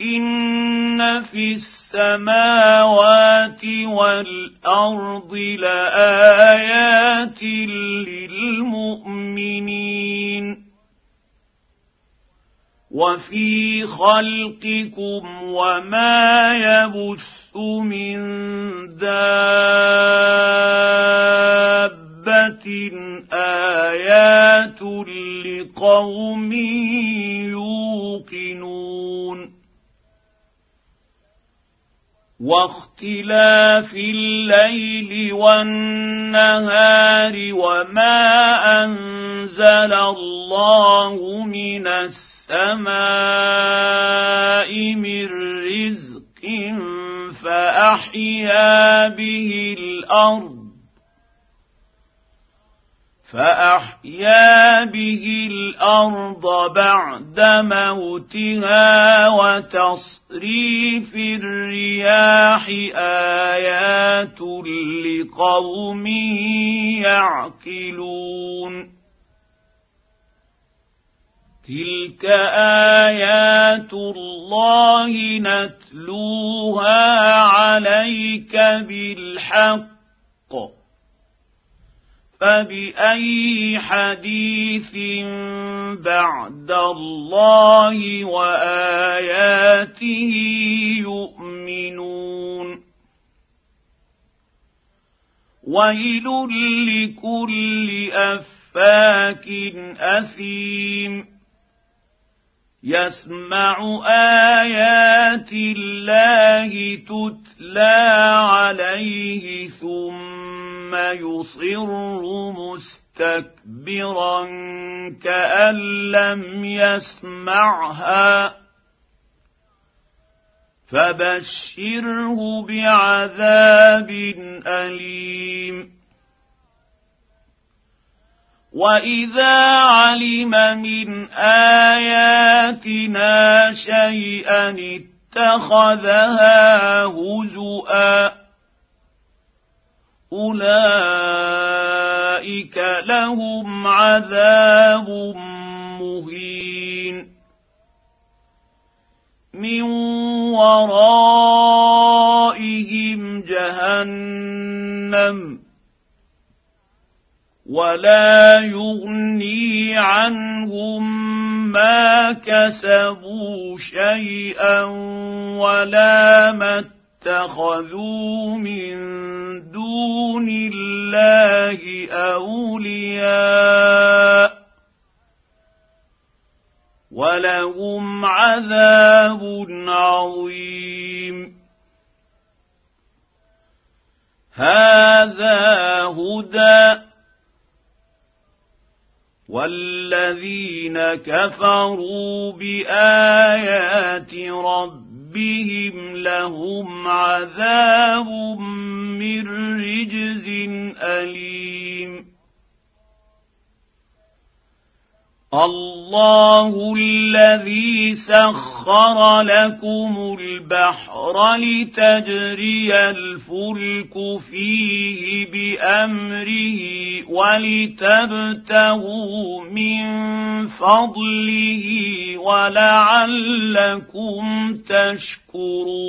ان في السماوات والارض لايات للمؤمنين وفي خلقكم وما يبث من دابه ايات لقوم يوقنون واختلاف الليل والنهار وما أنزل الله من السماء من رزق فأحيا به الأرض فأحيا به الأرض بعد موتها وتصريف الرياح آيات لقوم يعقلون. تلك آيات الله نتلوها عليك بالحق. فبأي حديث بعد الله وآياته يؤمنون؟ ويل لكل أفاك أثيم. يسمع آيات الله تتلى عليه ثم ثم يصر مستكبرا كأن لم يسمعها. فبشره بعذاب أليم. وإذا علم من آياتنا شيئا اتخذها هزؤا. اولئك لهم عذاب مهين من ورائهم جهنم ولا يغني عنهم ما كسبوا شيئا ولا ما اتخذوا من دون الله أولياء ولهم عذاب عظيم. هذا هدى والذين كفروا بآيات ربهم ربهم لهم عذاب من رجز اليم الله الذي سخر لكم البحر لتجري الفلك فيه بأمره ولتبتغوا من فضله ولعلكم تشكرون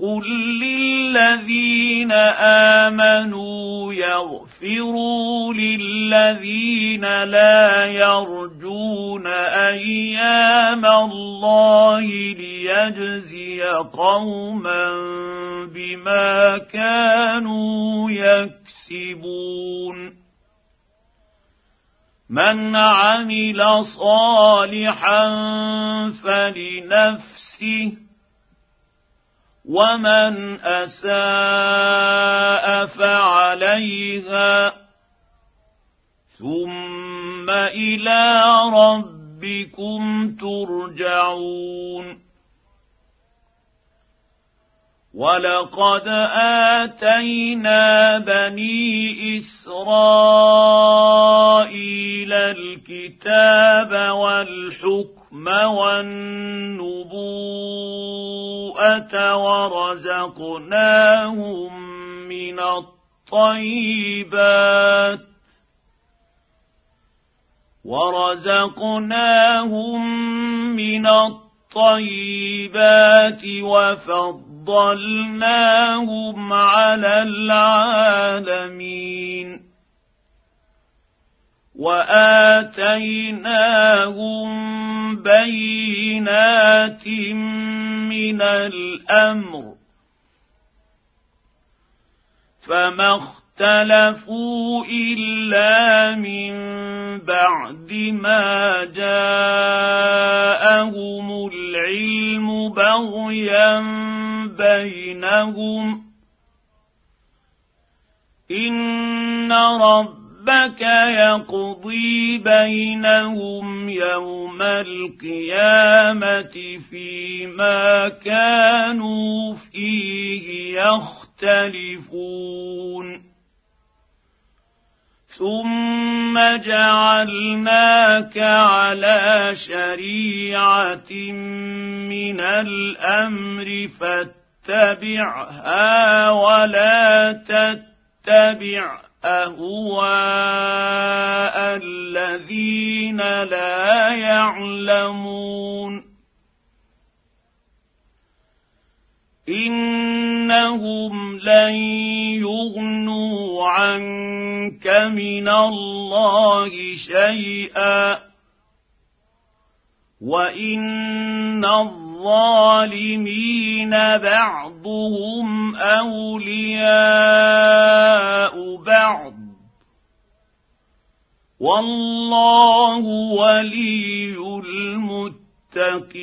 قل للذين امنوا يغفروا للذين لا يرجون أيام الله ليجزي قوما بما كانوا يكسبون من عمل صالحا فلنفسه ومن اساء فعليها ثم إلى ربكم ترجعون ولقد اتينا بني اسرائيل الكتاب والحكم والنبوءه ورزقناهم من الطيبات ورزقناهم من الطيبات وفضل فضلناهم على العالمين واتيناهم بينات من الامر فما اختلفوا الا من بعد ما جاءهم العلم بغيا بينهم ان ربك يقضي بينهم يوم القيامه فيما كانوا فيه يختلفون ثم جعلناك على شريعه من الامر فاتبعها ولا تتبع أهواء الذين لا يعلمون. إنهم لن يغنوا عنك من الله شيئا. وإن الظالمين بعضهم اولياء بعض والله ولي المتقين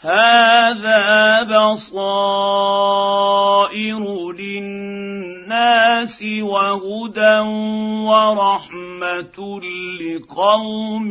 هذا بصائر للناس وهدى ورحمه لقوم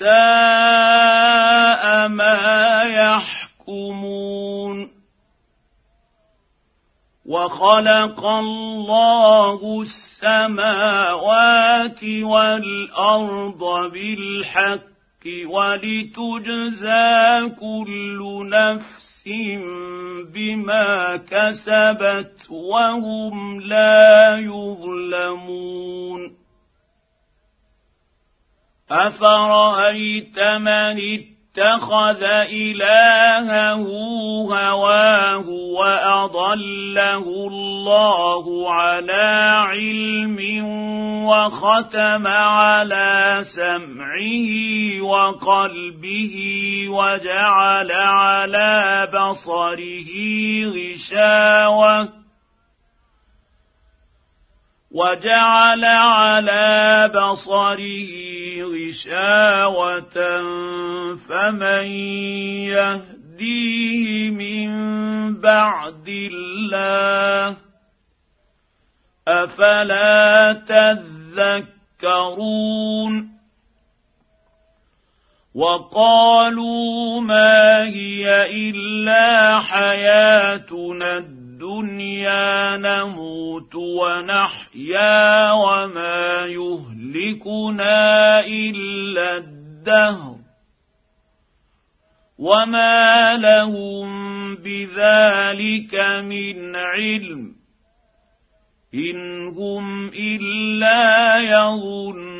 ساء ما يحكمون. وخلق الله السماوات والأرض بالحق ولتجزى كل نفس بما كسبت وهم لا يظلمون. افرايت من اتخذ الهه هواه واضله الله على علم وختم على سمعه وقلبه وجعل على بصره غشاوه وجعل على بصره غشاوة فمن يهديه من بعد الله أفلا تذكرون وقالوا ما هي إلا حياتنا الدنيا نموت ونحيا وما يهلكنا إلا الدهر وما لهم بذلك من علم إن هم إلا يظنون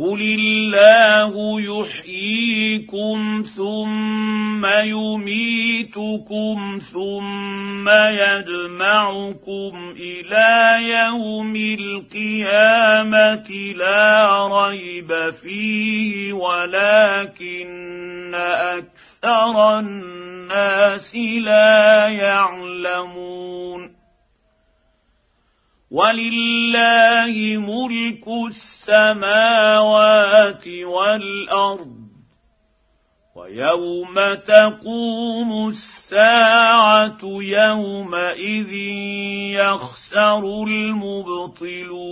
قل الله يحييكم ثم يميتكم ثم يجمعكم إلى يوم القيامه لا ريب فيه ولكن أكثر الناس لا يعلمون ولله ملك السماوات والأرض ويوم تقوم الساعة يومئذ يخسر المبطلون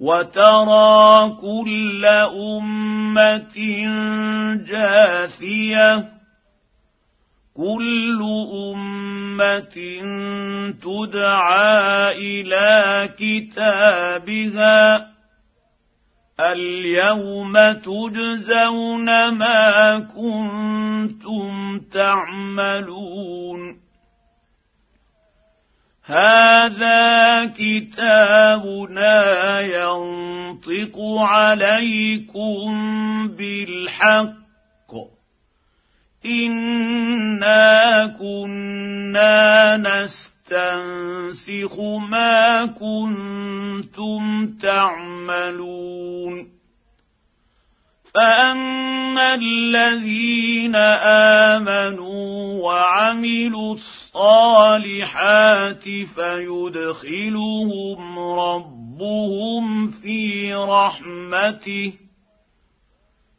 وترى كل أمة جاثية. كل أمة تدعى إلى كتابها اليوم تجزون ما كنتم تعملون هذا كتابنا ينطق عليكم بالحق انا كنا نستنسخ ما كنتم تعملون فاما الذين امنوا وعملوا الصالحات فيدخلهم ربهم في رحمته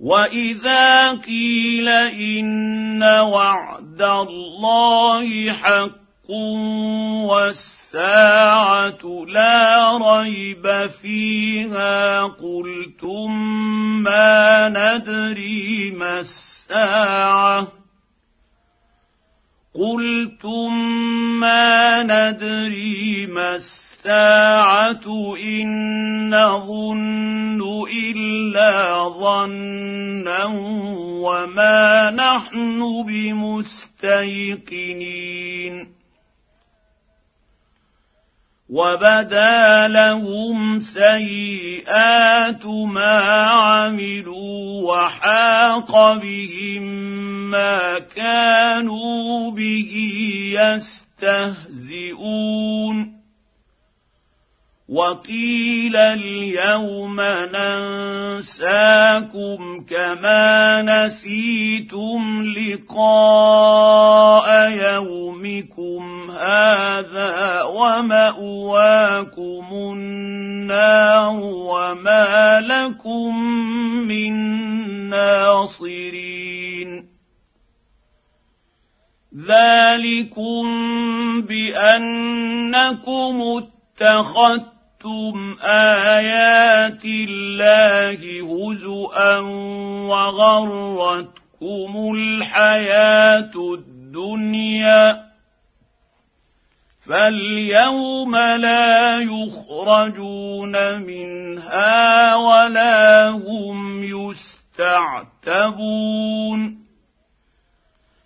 واذا قيل ان وعد الله حق والساعة لا ريب فيها قلتم ما ندري ما الساعة قلتم ما ندري ما الساعة إن نظن إلا ظنا وما نحن بمستيقنين. وبدا لهم سيئات ما عملوا وحاق بهم ما كانوا به يستهزئون. وقيل اليوم ننساكم كما نسيتم لقاء يومكم هذا ومأواكم النار وما لكم من ناصرين. ذلكم بانكم اتخذتم ايات الله هزءا وغرتكم الحياة الدنيا فاليوم لا يخرجون منها ولا هم يستعتبون